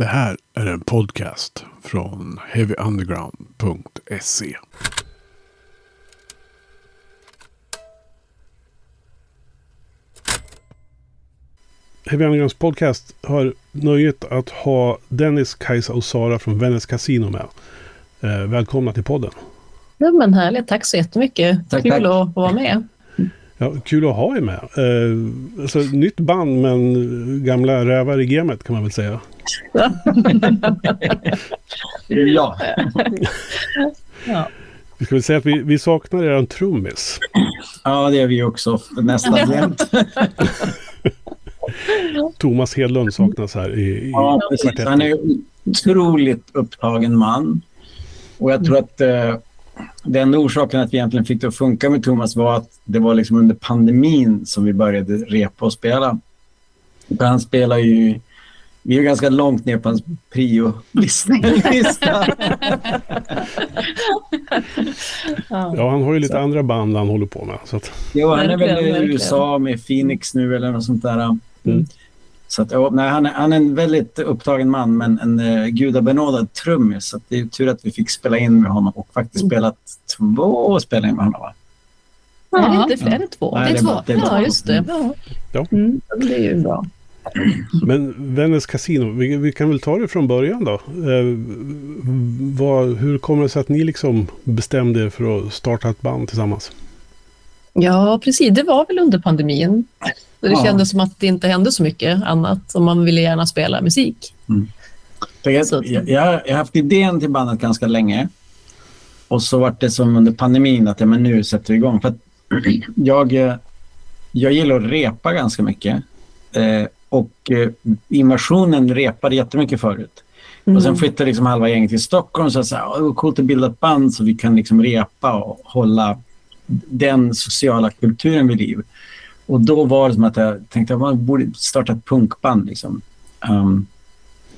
Det här är en podcast från heavyunderground.se. Heavy Undergrounds podcast har nöjet att ha Dennis, Kajsa och Sara från Vännäs Casino med. Eh, välkomna till podden. Ja, men härligt, tack så jättemycket. Tack, Kul tack. att vara med. Ja, kul att ha er med. Eh, alltså, nytt band men gamla rävar i gamet kan man väl säga. Ja, Ja. Vi ska väl säga att vi, vi saknar er trummis. ja det är vi också nästan jämt. Thomas Hedlund saknas här i, i Ja, precis. Han är en otroligt upptagen man. Och jag tror att eh, den orsaken att vi egentligen fick det att funka med Thomas var att det var liksom under pandemin som vi började repa och spela. För han spelar ju... Vi är ganska långt ner på hans prio-lista. Ja. Han har ju lite andra band han håller på med. Så att, Jo, han är väl i. USA med Phoenix nu eller något sånt där. Mm. Så att, ja, nej, han, är, han är en väldigt upptagen man, men en uh, gudabenådad trummis. Så att det är tur att vi fick spela in med honom och faktiskt spelat två spelningar med honom. Va? Är det Ja. inte fler? Är det två? Nej, det är det är två. bara- det är ja, just det. Ja. Ja. Mm, det är ju bra. men Vännäs Casino, vi, vi kan väl ta det från början då. Eh, vad, hur kommer det sig att ni liksom bestämde er för att starta ett band tillsammans? Ja, precis. Det var väl under pandemin. Så det Ja. kändes som att det inte hände så mycket annat. Och man ville gärna spela musik. För jag, jag, jag, har- haft idén till bandet ganska länge. Och så var det som under pandemin att ja, men nu sätter vi igång. För jag, eh, jag gillar att repa ganska mycket. Eh, och eh, Invasionen repade jättemycket förut. Och Mm. sen flyttade liksom halva gänget till Stockholm och så det var coolt att bilda ett band så vi kan liksom repa och hålla den sociala kulturen vid liv. Och då var det som att jag tänkte att man borde starta ett punkband. Liksom. Um,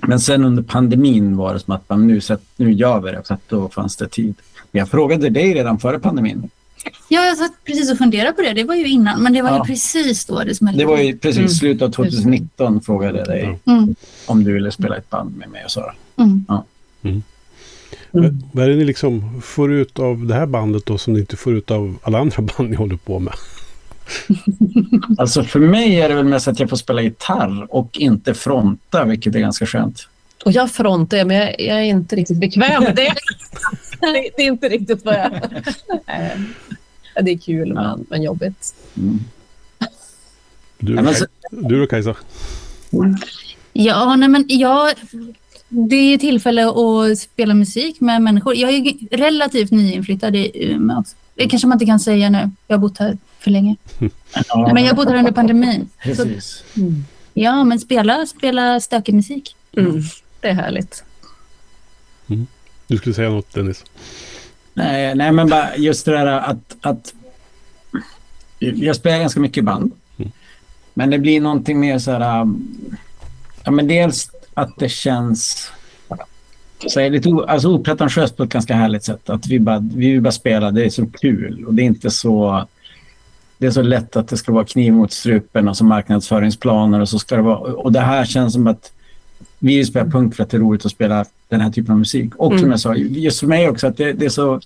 men sen under pandemin var det som att man, nu, sätt, nu gör vi det, för att då fanns det tid. Jag frågade dig redan före pandemin. Ja, jag satt precis och funderade på det. Det var ju innan, men det var Ja. ju precis då det smällde. Det var ju precis Mm. slutet av 2019 frågade jag dig Mm, om du ville spela ett band med mig och Sara. mm. Mm. Vad- Vad är det ni liksom får ut av det här bandet då som ni inte får ut av alla andra band ni håller på med? Alltså för mig är det väl mest att jag får spela gitarr och inte fronta, vilket är ganska skönt. Och jag frontar, men jag, jag är inte riktigt bekväm med det. det. Är inte riktigt vad jag... Det är kul, men, men jobbigt. Mm. Du, du då Kajsa? Ja, nej, men jag, det är tillfälle att spela musik med människor. Jag är ju relativt nyinflyttad i Umeå. också. Det kanske man inte kan säga nu. Jag har bott här för länge. Ja, Men jag har bott här under pandemin. Så, precis. ja, men spela, spela stökig musik. Mm. Det är härligt. Du skulle säga något Dennis? Nej, nej, men bara just det där att, att jag spelar ganska mycket band. Mm. Men det blir någonting mer så här... Ja, men dels att det känns så är lite o, alltså opretentiöst på ett ganska härligt sätt. Att vi bara, vi bara spela, det är så kul och det är inte så... Det är så lätt att det ska vara kniv mot strupen och så marknadsföringsplaner och så ska det vara... Och det här känns som att vi vill spela punk för att det är roligt att spela den här typen av musik. Och som Mm. jag sa, just för mig också att det, det är så...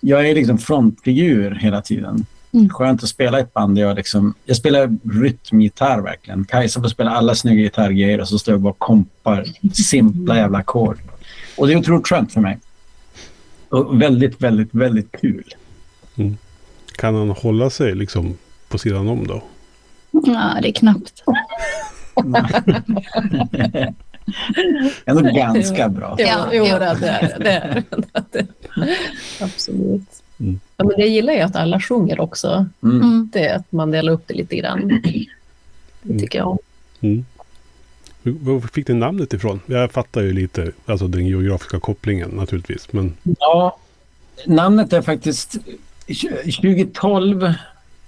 Jag är liksom frontfigur hela tiden. Mm. Skönt att spela i ett band där jag liksom... Jag spelar rytmgitarr verkligen. Kajsa får spela alla snygga gitarrgrejer och så står jag bara och kompar simpla jävla ackord. Och det är otroligt skönt för mig. Och väldigt, väldigt, väldigt kul. Kan han hålla sig liksom på sidan om då? Ja, det är knappt. Ändå ganska bra. Ja, jo det är det. är det. Absolut. Mm. Ja, men det gillar jag att alla sjunger också. Mm. Mm. Det att man delar upp det lite grann. Det tycker jag om. Mm. Hur- Var fick ni namnet ifrån? Jag fattar ju lite, alltså den geografiska kopplingen naturligtvis. Men Ja, namnet är faktiskt... 2012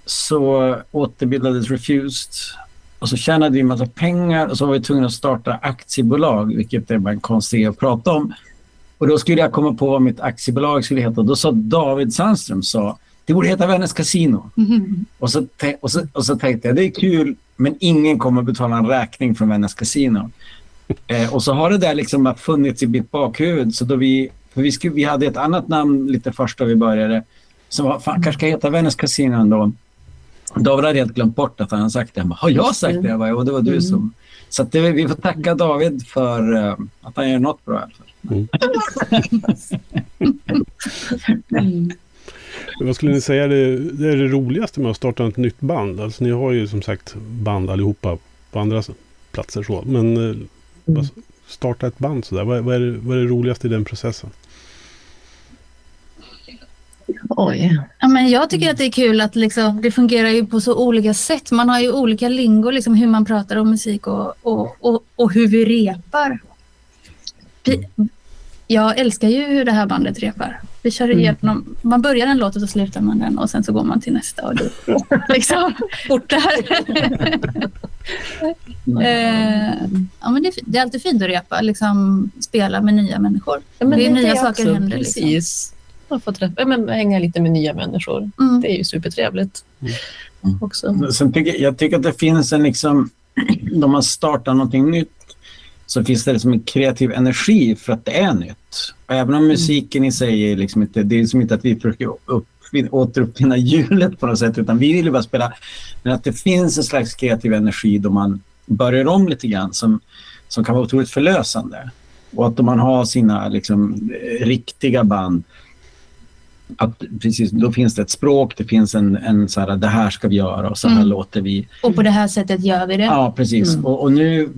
så återbildades Refused och så tjänade vi en massa pengar och så var vi tvungna att starta aktiebolag, vilket är bara en konstig att prata om. Och då skulle jag komma på vad mitt aktiebolag skulle heta. Då sa David Sandström sa det borde heta Vännäs Casino. Mm. Och så, och, så, och så tänkte jag det är kul men ingen kommer betala en räkning från Vännäs Casino. Eh, och så har det där liksom funnits i mitt bakhuvud. Så då vi, för vi, skulle, vi hade ett annat namn lite först då vi började. Som var, fan, kanske ska heta Vännäs Casino ändå. David hade helt glömt bort att han sagt det. Han bara, har jag sagt det? Jag bara, och det var du som... Så att det, vi får tacka David för uh, att han gör något bra i alla fall. Mm. Vad skulle ni säga det, det är det roligaste med att starta ett nytt band? Alltså ni har ju som sagt band allihopa på andra platser så. Men eh, bara starta ett band sådär. Vad, vad, är det, vad är det roligaste i den processen? Oj. Ja, men jag tycker att det är kul att liksom, det fungerar ju på så olika sätt. Man har ju olika lingo, liksom, hur man pratar om musik och, och, och, och hur vi repar. Vi, jag älskar ju hur det här bandet repar. Vi kör igenom, man börjar en låt och så slutar man den och sen så går man till nästa och det liksom fortare. eh, ja, men det, det är alltid fint att repa, liksom spela med nya människor. Ja, men det är nya saker också, händer. Liksom. Man får träffa, men hänga lite med nya människor. Mm. Det är ju supertrevligt. Mm. Också. Sen tycker, jag tycker att det finns en liksom, då man startar någonting nytt så finns det liksom en kreativ energi för att det är nytt. Och även om musiken i sig är liksom inte, det är liksom inte att vi försöker uppfinna, återuppfinna hjulet på något sätt utan vi vill ju bara spela. Men att det finns en slags kreativ energi då man börjar om lite grann som, som kan vara otroligt förlösande. Och att om man har sina liksom, eh, riktiga band att precis, då finns det ett språk, det finns en, en så här, det här ska vi göra och så här Mm. låter vi. Och på det här sättet gör vi det. Ja, precis. Mm. Och, och nu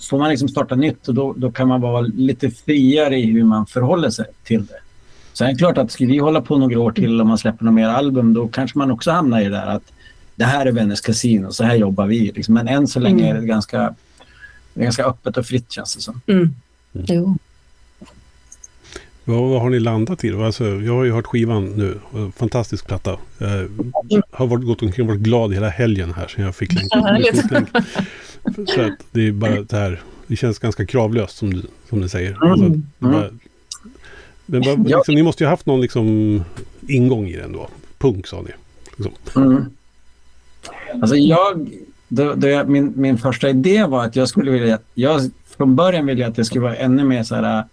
får man liksom starta nytt och då, då kan man vara lite friare i hur man förhåller sig till det. Sen är det klart att ska vi hålla på några år till och man släpper några mer album då kanske man också hamnar i det där att det här är Vännäs Casino, så här jobbar vi. Liksom. Men än så länge Mm. är det ganska, det är ganska öppet och fritt känns det som. Mm. Jo. Vad, vad har ni landat i? då? Alltså, jag har ju hört skivan nu. Fantastisk platta. Jag har varit, gått omkring och varit glad hela helgen här sen jag fick länk. Ja, härligt. länk. För att det är bara det här. Det känns ganska kravlöst som du, som du säger. Mm. Alltså, är bara, men Ja. liksom, ni måste ju ha haft någon liksom, ingång i den då. Punk sa ni. Liksom. Mm. Alltså jag, då, då jag, min, min första idé var att jag skulle vilja... Jag, från början ville jag att det skulle vara ännu mer så här,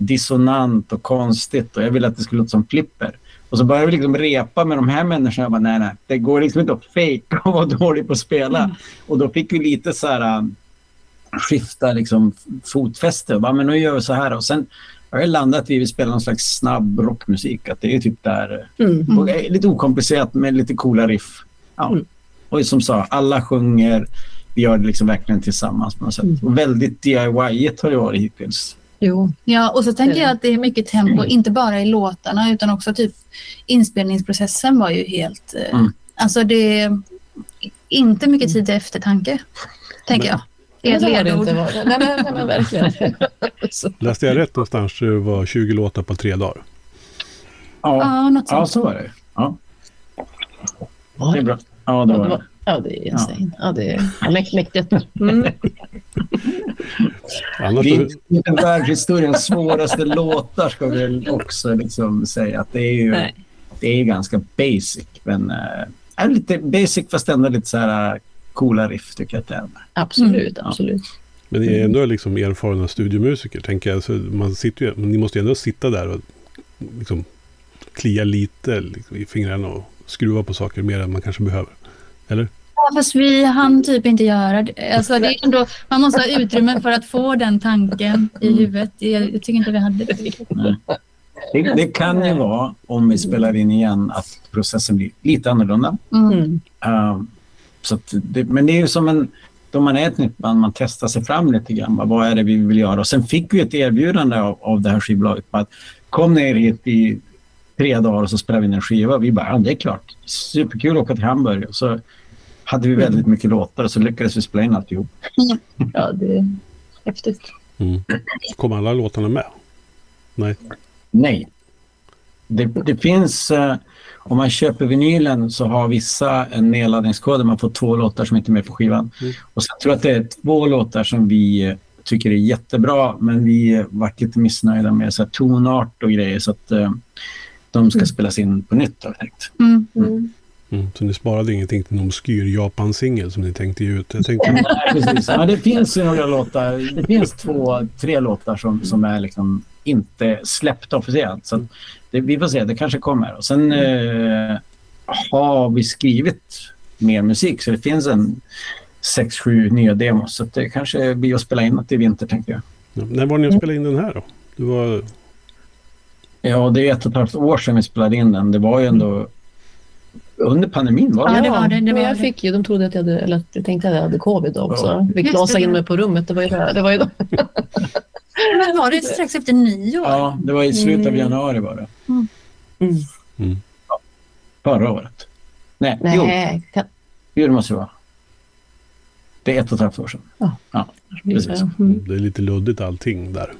dissonant och konstigt och jag ville att det skulle låta som flipper. Och så började vi liksom repa med de här människorna. Jag bara, nej, nej, det går liksom inte att fejka och vara dålig på att spela. Och då fick vi lite så här äh, skifta liksom fotfäste. Och bara, men nu gör vi så här. Och sen har jag landat i att vi vill spela någon slags snabb rockmusik. Att det är typ där Mm. är lite okomplicerat med lite coola riff. Ja. Mm. Och som sa, alla sjunger. Vi gör det liksom verkligen tillsammans på något sätt. Mm. Och väldigt DIY-igt har det varit hittills. Jo. Ja, och så tänker Det- jag att det är mycket tempo, inte bara i låtarna utan också typ inspelningsprocessen var ju helt... eh, Mm. Alltså det är inte mycket tid till eftertanke, tänker jag. Det är ett Det har det ledord. inte varit. Nej, nej, nej, men verkligen. Så. Läste jag rätt någonstans det var 20 låtar på tre dagar. Ja, Ja, något ja sånt. så var det. Ja, det är bra. Ja, det Ja, var det det. var- Ja, det är insane. Ja, det är mäk- mäktigt. Mm. Annars Det är världshistoriens svåraste låtar ska vi också liksom säga. Att det är ju Nej. det är ju ganska basic. Men äh, är lite basic fast ändå lite så här äh, coola riff tycker jag att det är. Absolut, Mm. absolut. men ni är ändå liksom erfarna studiomusiker, tänker jag. Så man sitter ju, ni måste ju ändå sitta där och liksom klia lite liksom, i fingrarna och skruva på saker mer än man kanske behöver. Eller? Fast vi hann typ inte göra det. Alltså, det är ändå, man måste ha utrymme för att få den tanken i huvudet. Jag, jag tycker inte vi hade det. Det, det kan ju vara, om vi spelar in igen, att processen blir lite annorlunda. Mm. Mm. Uh, så att det, men det är ju som en... Då man är ett nytt band, man testar sig fram lite grann. Vad är det vi vill göra? Och sen fick vi ett erbjudande av, av det här skivbolaget. på Att kom ner hit i tre dagar och så spelar vi in en skiva. Vi bara, ja det är klart. Superkul att åka till Hamburg. Och så hade vi väldigt mycket låtar och så lyckades vi spela in alltihop. Ja, det är häftigt. Mm. Kom alla låtarna med? Nej. Nej. Det, det finns, eh, om man köper vinylen så har vissa en nedladdningskod där man får två låtar som inte är med på skivan. Mm. Och sen tror jag att det är två låtar som vi eh, tycker är jättebra men vi varit lite missnöjda med så här, tonart och grejer så att eh, de ska Mm. spelas in på nytt. har vi tänkt. Mm. Mm. Så ni sparade ingenting till någon obskyr Japan-singel som ni tänkte ge ut? Jag tänkte, Nej, precis. Ja, det finns ju några låtar. Det finns två, tre låtar som, som är liksom inte släppta officiellt. Så det, vi får se, det kanske kommer. Och sen eh, har vi skrivit mer musik så det finns en sex, sju nya demos. Så det kanske blir att spela in något i vinter tänker jag. ja. När var ni och spelade in den här då? Det var, Ja, det är ett och ett halvt år sedan vi spelade in den. Det var ju ändå under pandemin var det? Ja, det var det, det men var jag det. fick ju, de trodde att jag hade, eller jag tänkte att jag hade covid också. Ja. Fick låsa det. in mig på rummet. Det var ju det. det, var ju då. Men var det strax efter nyår? Ja, det var i slutet av Mm. januari var det. Mm. mm. Förra året. Nej, jo, Nej, kan, jo, det måste det vara. Det är ett och ett halvt år sedan. Precis. Mm. det är lite luddigt allting där.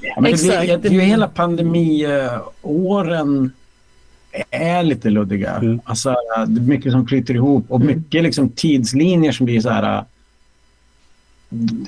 Ja, men det, Exakt. blir, det, blir hela pandemiåren är lite luddiga. Mm. Alltså, det är mycket som flyter ihop och mycket liksom, tidslinjer som blir så här...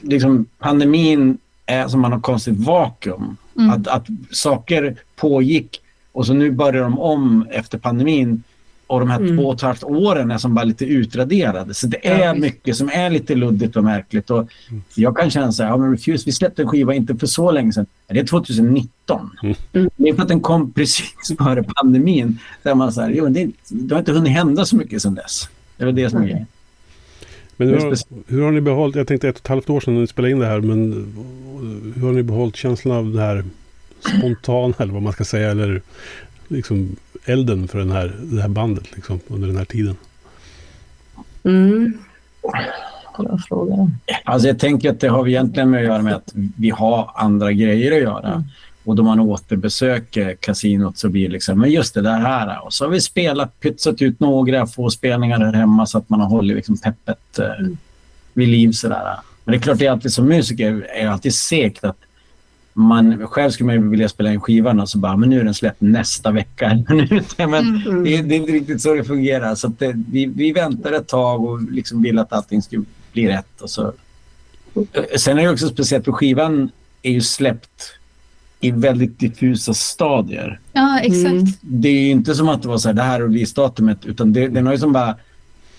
Liksom, pandemin är som man har konstigt vakuum. Mm. Att, att saker pågick och så nu börjar de om efter pandemin och de här Mm. två och ett halvt åren är som bara lite utraderade. Så det är mycket som är lite luddigt och märkligt. Och jag kan känna så här, ja, men Refuse, vi släppte en skiva inte för så länge sedan. Det är 2019. Mm. Mm. Det är för att den kom precis före pandemin. Där man så här, jo, det, det har inte hunnit hända så mycket sedan dess. Det är väl det som är grejen. Men hur, har- hur har ni behållit, jag tänkte ett och ett halvt år sedan när ni spelade in det här, men hur har ni behållit känslan av det här spontana, eller vad man ska säga, eller liksom elden för den här, det här bandet liksom, under den här tiden? Mm. Bra fråga. Alltså jag tänker att det har egentligen med att göra med att vi har andra grejer att göra. Mm. Och då man återbesöker kasinot så blir det liksom, men just det där här. Och så har vi spelat, pytsat ut några få spelningar här hemma så att man har hållit liksom peppet eh, Mm. vid liv sådär. Men det är klart, det är alltid som musiker är alltid segt att man själv skulle man ju vilja spela in skivan och så bara, men nu är den släppt nästa vecka. men Mm. det, det är inte riktigt så det fungerar. Så att det, vi, vi väntar ett tag och liksom vill att allting ska bli rätt. Och så. Sen är det också speciellt för skivan är ju släppt i väldigt diffusa stadier. Ja, exakt. Mm. Det är ju inte som att det var så här, det här är releasedatumet, utan det, den har ju som bara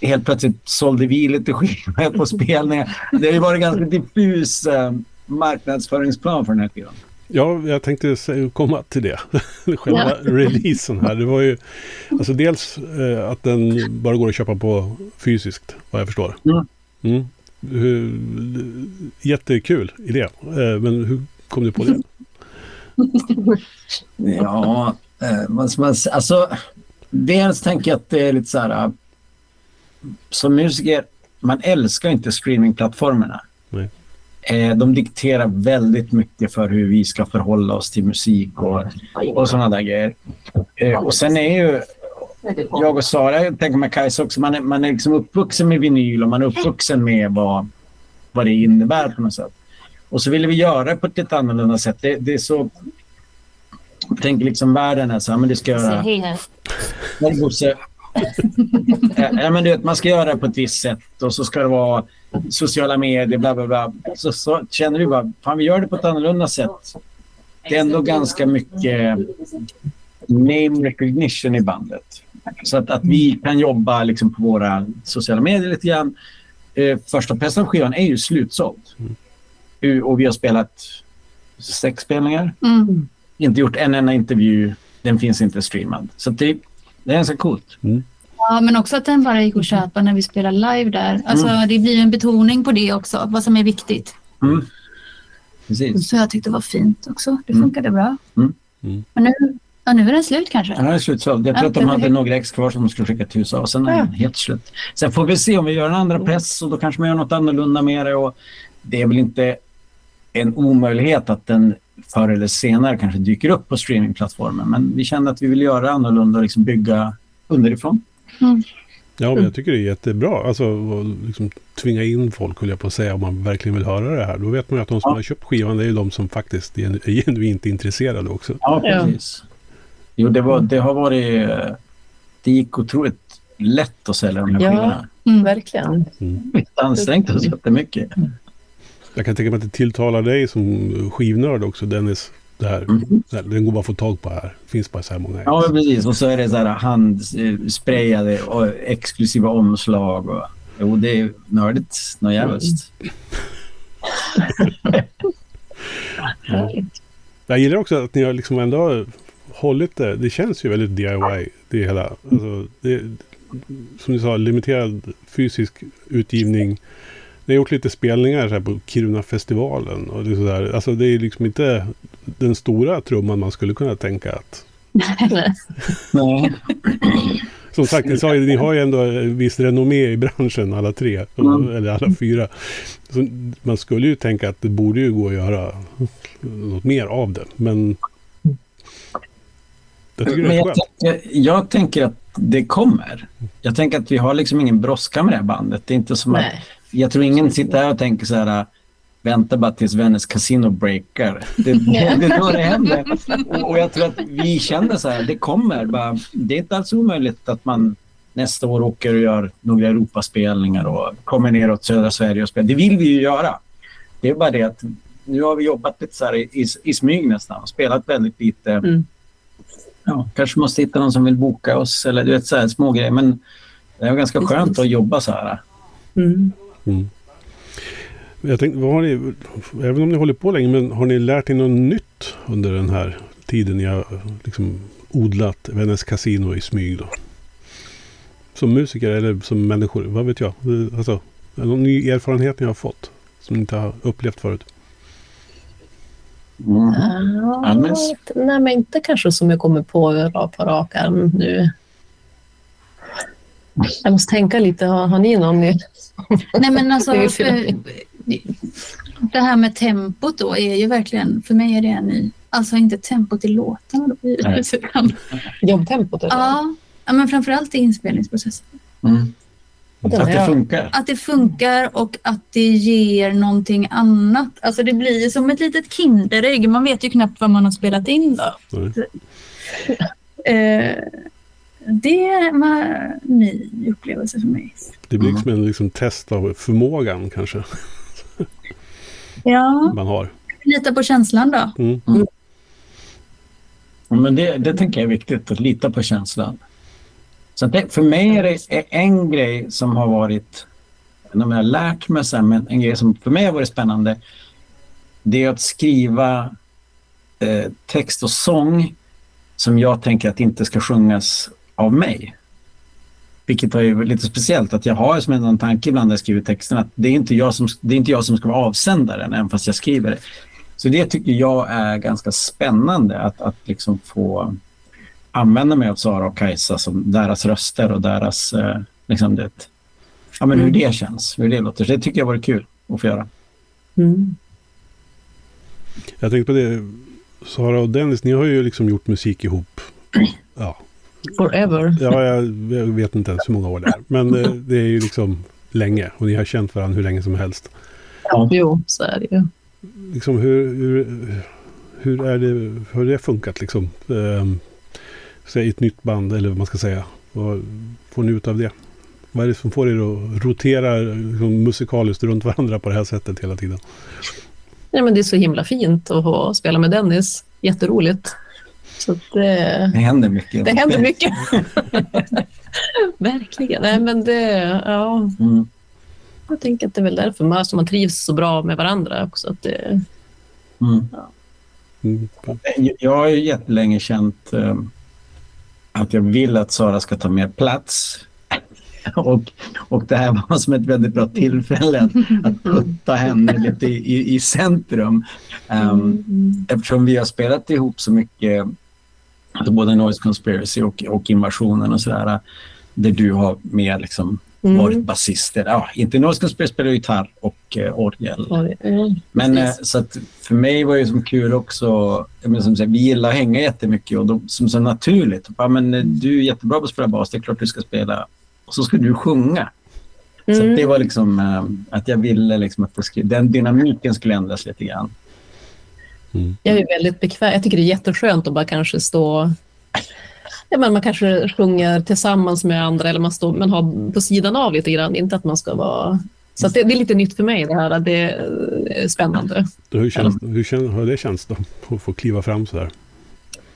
helt plötsligt sålde vi lite skivor på spelningar. Det har ju varit ganska diffus eh, marknadsföringsplan för den här skivan. Ja, jag tänkte komma till det. Själva releasen här. Det var ju alltså dels eh, att den bara går att köpa på fysiskt, vad jag förstår. Mm. Hur, jättekul idé. Eh, men hur kom du på det? Ja, eh, vad ska man säga? Alltså, dels tänker jag att det är lite så här... Som musiker, man älskar inte streamingplattformarna. Eh, de dikterar väldigt mycket för hur vi ska förhålla oss till musik och, och sådana där grejer. Eh, och sen är ju jag och Sara, jag tänker med Kajsa också, man är, man är liksom uppvuxen med vinyl och man är uppvuxen med vad, vad det innebär på något sätt. Och så ville vi göra det på ett lite annorlunda sätt. Det, det är så... Jag tänker liksom världen är så här, men det ska göra... hej här. Nej, Bosse. Eh, ja, men du vet, man ska göra det på ett visst sätt och så ska det vara sociala medier, bla bla bla. Så, så känner vi bara, fan vi gör det på ett annorlunda sätt. Det är ändå ganska mycket name recognition i bandet. Så att, att vi kan jobba liksom på våra sociala medier lite grann. Eh, första pressen av skivan är ju slutsåld. Uh, Och vi har spelat sex spelningar. Mm. Inte gjort en enda intervju. Den finns inte streamad. Så det, det är ganska coolt. Ja, men också att den bara gick att köpa när vi spelar live där. Alltså, Det blir en betoning på det också, vad som är viktigt. Mm. Precis. Så jag tyckte det var fint också. Det Mm. funkade bra. Mm. Mm. Men nu, ja, nu är den slut kanske. Den är slutsåld. Jag Ja, tror att de hade några ex kvar som de skulle skicka till USA och sen är Ja. den helt slut. Sen får vi se om vi gör en andra press och då kanske man gör något annorlunda med det. Och det är väl inte en omöjlighet att den förr eller senare kanske dyker upp på streamingplattformen. Men vi kände att vi vill göra annorlunda och liksom bygga underifrån. Ja, men jag tycker det är jättebra. Alltså att liksom tvinga in folk, höll jag på att säga, om man verkligen vill höra det här. Då vet man ju att de som Ja. har köpt skivan, det är ju de som faktiskt är genuint intresserade också. Ja, Ja. precis. Jo, det, var, det har varit... eh, Det gick otroligt lätt att sälja de här Ja. skivorna. Mm. Verkligen. Vi har ansträngt oss jättemycket. Jag kan tänka mig att det tilltalar dig som skivnörd också, Dennis. Det här, Mm. det här, den går bara att få tag på här. Finns bara så här många. Ja, precis. Och så är det så här handsprayade och exklusiva omslag. Och, jo, det är nördigt. Något jävligt. Härligt. Jag gillar också att ni har liksom ändå hållit det. Det känns ju väldigt DIY det hela. Alltså, det, som du sa, limiterad fysisk utgivning. Ni har gjort lite spelningar så här på Kiruna-festivalen. Och det, är så där. Alltså, det är liksom inte den stora trumman man skulle kunna tänka att... Nej. Som sagt, ni, sa ni har ju ändå viss renommé i branschen alla tre. Mm. Eller alla fyra. Så man skulle ju tänka att det borde ju gå att göra något mer av det. Men... Jag Men jag, jag, jag tänker att det kommer. Jag tänker att vi har liksom ingen brådska med det här bandet. Det är inte som att, Nej. Jag tror ingen sitter här och tänker så här, vänta bara tills Vännäs Casino breakar. Det, är då det händer. Och, och jag tror att vi känner så här, det kommer. Bara, det är inte alls omöjligt att man nästa år åker och gör några Europaspelningar och kommer ner åt södra Sverige och spelar. Det vill vi ju göra. Det är bara det att nu har vi jobbat lite så här i, i, i smyg nästan och spelat väldigt lite. Mm. Ja, kanske måste hitta någon som vill boka oss eller du vet så här små grejer. Men det är ganska skönt att jobba så här. Mm. Mm. Jag tänkte, vad har ni, även om ni håller på länge, men har ni lärt er något nytt under den här tiden ni har liksom odlat Vännäs Casino i smyg då? Som musiker eller som människor, vad vet jag? Alltså, någon ny erfarenhet ni har fått som ni inte har upplevt förut? Mm. Ja, nej, men inte kanske som jag kommer på på rak arm nu. Jag måste tänka lite. Har, har ni någon? Nej, men alltså, för, det här med tempot då är ju verkligen, för mig är det en ny, alltså inte tempot i låtarna då, Jobbtempot? eller? ja, ja, men framförallt i inspelningsprocessen. Mm. Att det funkar. Att det funkar och att det ger någonting annat. Alltså det blir som ett litet Kinderägg. Man vet ju knappt vad man har spelat in då. Nej. Det var en ny upplevelse för mig. Det blir Mm. som en liksom test av förmågan kanske Ja, man har. lita på känslan då. Mm. Ja, Men det, det tänker jag är viktigt, att lita på känslan. Så det, för mig är det är en grej som har varit, om jag har lärt mig sen, men en grej som för mig har varit spännande, det är att skriva eh, text och sång som jag tänker att inte ska sjungas av mig. Vilket är ju lite speciellt, att jag har som en tanke ibland när jag skriver texten att det är inte jag som, det är inte jag som ska vara avsändaren, även fast jag skriver det. Så det tycker jag är ganska spännande att, att liksom få använda mig av Sara och Kajsa som deras röster och deras, eh, liksom det, ja men hur det känns, hur det låter. Så det tycker jag var kul att få göra. Mm. Jag tänkte på det, Sara och Dennis, ni har ju liksom gjort musik ihop. Ja, Forever. Ja, jag, jag vet inte ens hur många år det är. Men det, det är ju liksom länge. Och ni har känt varandra hur länge som helst. Jo, så är det ju. Liksom hur, hur, hur, är det, hur har det funkat liksom? Um, säg ett nytt band eller vad man ska säga. Vad får ni ut av det? Vad är det som får er att rotera liksom, musikaliskt runt varandra på det här sättet hela tiden? Ja, men det är så himla fint att spela med Dennis. Jätteroligt. Så det, Det händer mycket. det händer mycket. Verkligen. Nej, men det, ja, Mm. jag tänker att det är väl därför man, som man trivs så bra med varandra också. Att det, Mm. Mm. Jag har ju jättelänge känt eh, att jag vill att Sara ska ta mer plats. Och, och det här var som ett väldigt bra tillfälle att, att putta henne lite i, i, i centrum. Um, Mm. eftersom vi har spelat ihop så mycket, alltså både Noise Conspiracy och, och Invasionen och sådär, där du har mer liksom Mm. varit basist. Ja, inte Noise Conspiracy spelar gitarr och eh, orgel. Ja, Men eh, så att för mig var det som kul också, menar, som sagt, vi gillar att hänga jättemycket och då, som så naturligt. Ja, men, eh, du är jättebra på att spela bas, det är klart du ska spela. Och så ska du sjunga. Så Mm. att det var liksom eh, att jag ville liksom att skulle, den dynamiken skulle ändras lite grann. Mm. Jag är väldigt bekväm. Jag tycker det är jätteskönt att bara kanske stå... Ja, men man kanske sjunger tillsammans med andra eller man står, men har på sidan av lite grann. Inte att man ska vara Så att det, det är lite nytt för mig det här. att Det är spännande. Hur, känns, hur känns, har det känts då? Att få kliva fram så här?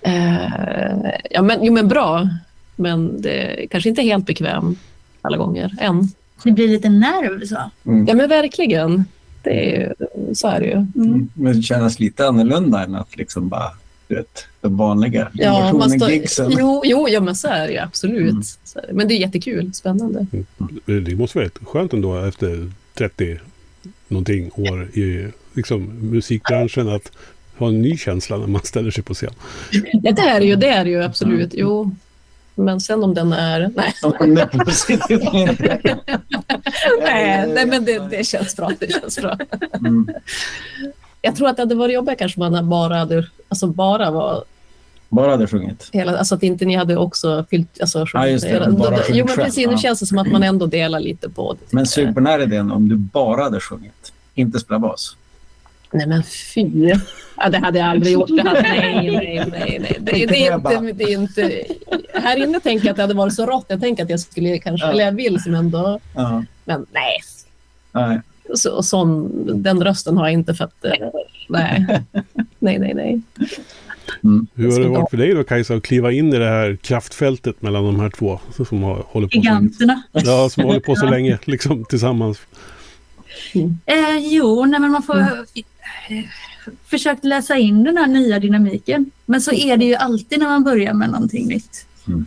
Eh, ja, men, jo, men bra. Men det är kanske inte helt bekväm alla gånger än. Det blir lite nerv så. Ja, men verkligen. Det är, ju- så är det ju. Mm. Men det känns lite annorlunda än att liksom bara, du vet, den vanliga Ja, man står, gigsen. jo, jo, ja, men så är det ju absolut. Mm. Så är det. Men det är jättekul, spännande. Det måste vara rätt skönt ändå efter 30 någonting år i liksom, musikbranschen att ha en ny känsla när man ställer sig på scen. Ja, det är det ju, det är det ju absolut. Jo. Men sen om den är... Nej, Nej, nej men det, det känns bra. Det känns bra. Mm. Jag tror att det hade varit jobbigt kanske om man bara hade... Alltså bara var Bara hade sjungit. hela... Alltså att inte ni hade också fyllt... Alltså, Ja, just det. Bara sjungit Jo, men precis. Nu känns det som att man ändå delar lite på det. Men supernära idén om du bara hade sjungit, inte spelat bas. Nej, men fy. Ja, det hade jag aldrig gjort. Hade, nej, nej, nej. nej. Det, det, är inte, det är inte... Här inne tänker jag att det hade varit så rått. Jag tänker att jag skulle kanske... Eller jag vill som ändå... Ja. Men nej. Nej. Så, sån, den rösten har jag inte för att... eh, Nej. Nej, nej, nej. Hur har det varit för dig då Kajsa att kliva in i det här kraftfältet mellan de här två som har, håller på så, Giganterna. ja, som håller på så länge liksom, tillsammans? Eh, jo, nej, men man får eh, försökt läsa in den här nya dynamiken. Men så är det ju alltid när man börjar med någonting nytt. Mm.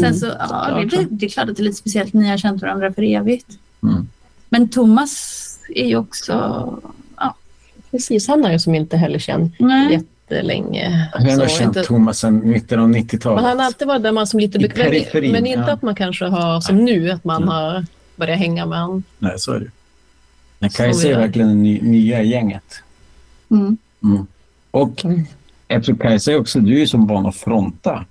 Sen så, ja, det, blir, det är klart att det är lite speciellt. Ni har känt varandra för evigt. Mm. Men Thomas är ju också... Ja, Precis, han har ju som inte heller känt nej. jättelänge. Jag har känt inte- Thomas sedan mitten av Men 90-talet. han har alltid varit där man som lite bekväm. Men inte ja. att man kanske har, som nu, att man Mm. har börjat hänga med honom. Nej, så är det. Men Kajsa är det. verkligen ny, nya gänget. Mm. Mm. Och Mm. eftersom Kajsa är också, du är som van att fronta.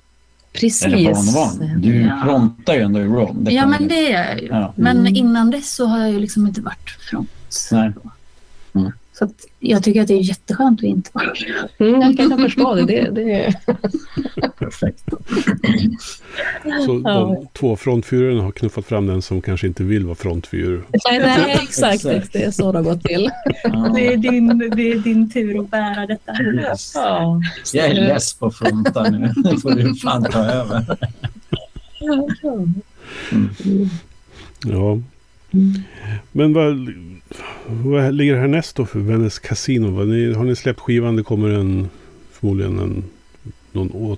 Precis. Eller van. Du Ja. frontar ju ändå i. Det Ja, men det är jag ju. Ja. Men Mm. innan dess så har jag ju liksom inte varit front. Nej. Mm. Så att jag tycker att det är jätteskönt att inte vara Mm, jag kan förstå det. det, det Perfekt. Så Ja. de två frontfigurerna har knuffat fram den som kanske inte vill vara frontfigur. nej, nej, exakt. Exakt. Det är så det har gått till. Ja. Det är, din, det är din tur att bära detta. Ja. Jag är less på att fronta nu. Nu får du fan ta över. Ja. Men vad, vad ligger härnäst då för Venice Casino? Vad ni, har ni släppt skivan? Det kommer en, förmodligen en, någon å,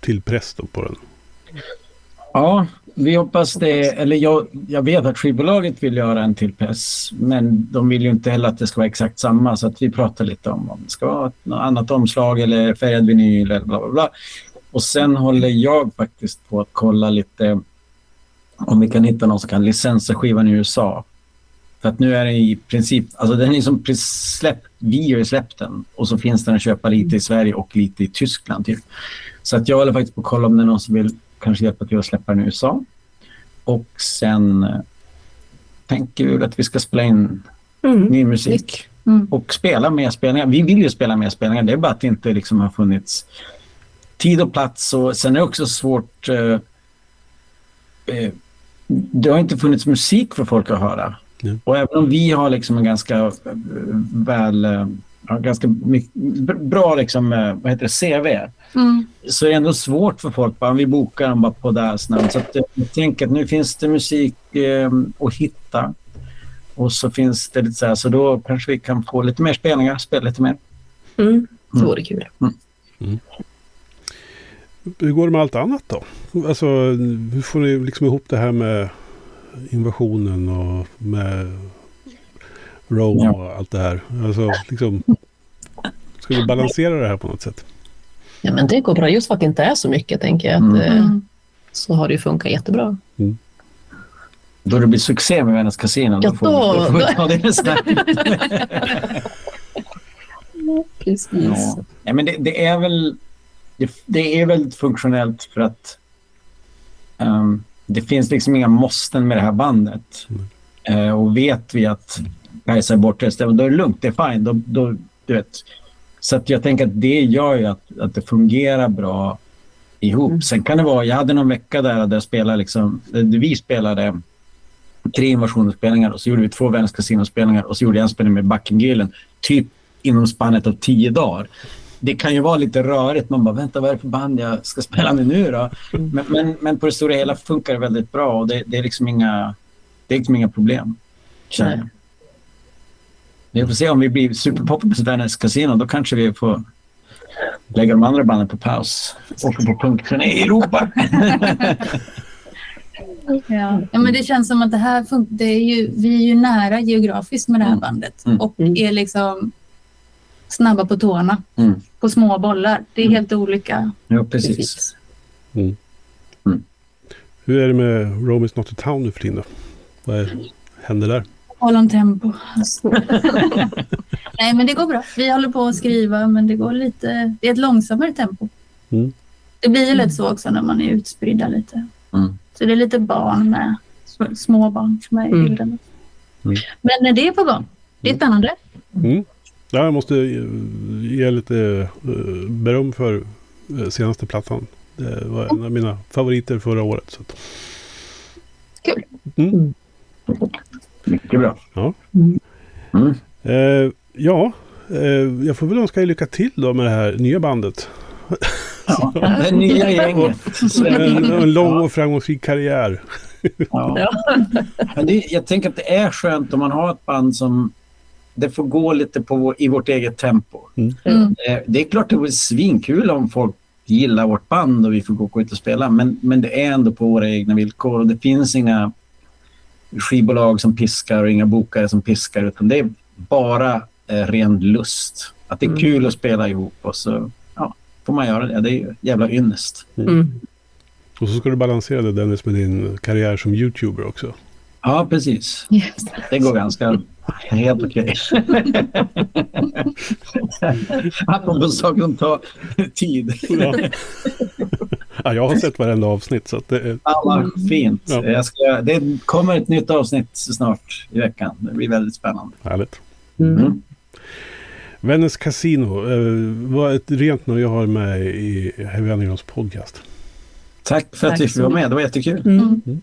till press då på den. Ja, vi hoppas det. Eller jag, jag vet att skivbolaget vill göra en till press, men de vill ju inte heller att det ska vara exakt samma, så att vi pratar lite om om det ska vara ett något annat omslag eller färgad vinyl eller bla bla bla. Och sen håller jag faktiskt på att kolla lite om vi kan hitta någon som kan licensa skivan i USA. För att nu är den i princip, alltså den är som släppt, vi har ju släppt den och så finns den att köpa lite i Sverige och lite i Tyskland typ. Så att jag håller faktiskt på att kolla om det är någon som vill kanske hjälpa till att släppa den i USA. Och sen eh, tänker vi att vi ska spela in Mm. ny musik Mm. och spela mer spelningar. Vi vill ju spela mer spelningar, det är bara att det inte liksom har funnits tid och plats. Och sen är det också svårt... Eh, eh, det har inte funnits musik för folk att höra. Ja. Och även om vi har liksom en ganska eh, väl... Eh, ganska mycket, bra liksom, eh, vad heter det, CV Mm. så är det ändå svårt för folk. Bara, vi bokar dem bara på deras namn. Så att, jag tänker att nu finns det musik eh, att hitta. Och så finns det lite så här, så då kanske vi kan få lite mer spelningar, spela lite mer. Mm. Det vore kul. Hur går det med allt annat då? Alltså, hur får ni liksom ihop det här med invasionen och med Rome Ja. och allt det här? Alltså, liksom, ska vi balansera det här på något sätt? Ja, men det går bra. Just för att det inte är så mycket, tänker jag. Att, Mm. eh, Mm. Så har det ju funkat jättebra. Då det blir succé med Vännäs Casino, Ja, då får, då- får vi ta det snabbt. Precis. Ja. Nej, men det, det är väl det, det är väldigt funktionellt för att ehm, det finns liksom inga måsten med det här bandet. Eh, och vet vi att Kajsa är bortrest, då är det lugnt, det är fine. Då, då, du vet. Så att jag tänker att det gör ju att, att det fungerar bra ihop. Mm. Sen kan det vara, jag hade någon vecka där, där jag spelade liksom, där vi spelade tre invasionspelningar och så gjorde vi två Venice Casino-spelningar och så gjorde jag en spelning med Backengrillen. Typ inom spannet av tio dagar. Det kan ju vara lite rörigt. Man bara, vänta vad är det för band jag ska spela med nu då? Men, men, men på det stora hela funkar det väldigt bra och det, det är liksom inga, det är liksom inga problem. känner. Vi får se om vi blir superpoppis på Venice Casino. Då kanske vi får lägga de andra banden på paus. Åka på punkturné i Europa. Ja. ja, men det känns som att det här det är ju, vi är ju nära geografiskt med det här Mm. bandet Mm. och är liksom snabba på tårna Mm. På små bollar. Det är Mm. helt olika. Ja, precis. Hur är det med Rome is not a town nu för tiden då? Vad är, händer där? Håll om tempo. Nej, men det går bra. Vi håller på att skriva, men det går lite... Det är ett långsammare tempo. Mm. Det blir ju lätt så också när man är utspridda lite. Mm. Så det är lite barn med, sm- små barn som är i Mm. bilden. Mm. Men det är på gång. Det är spännande. Ja, jag måste ge, ge lite eh, beröm för eh, senaste plattan. Det var en av mina favoriter förra året. Så Kul. Mm. Mycket bra. Ja. Mm. Eh, ja, eh, jag får väl önska er lycka till då med det här nya bandet. Ja, det nya gänget. En, en lång och framgångsrik karriär. Ja. Men det, jag tänker att det är skönt om man har ett band som det får gå lite på vår, i vårt eget tempo. Mm. Eh, Det är klart det vore svinkul om folk gillar vårt band och vi får gå ut och spela. Men, men det är ändå på våra egna villkor och det finns inga skivbolag som piskar och inga bokare som piskar utan det är bara eh, ren lust. Att det är Mm. kul att spela ihop och så ja, får man göra det. Det är ju jävla ynnest. Mm. Och så ska du balansera det Dennis med din karriär som YouTuber också. Ja, precis. Yes. Det går ganska helt okej. Apropå saker som tar tid. Ja. ja, jag har sett varenda avsnitt så att det är... Vad fint. Ja. Jag ska, det kommer ett nytt avsnitt snart i veckan. Det blir väldigt spännande. Härligt. Mm. Mm. Venice Casino eh, var ett rent nöje att ha med i Heavy Undergrounds podcast. Tack för att Tack du så fick vara med. Det var jättekul. Mm.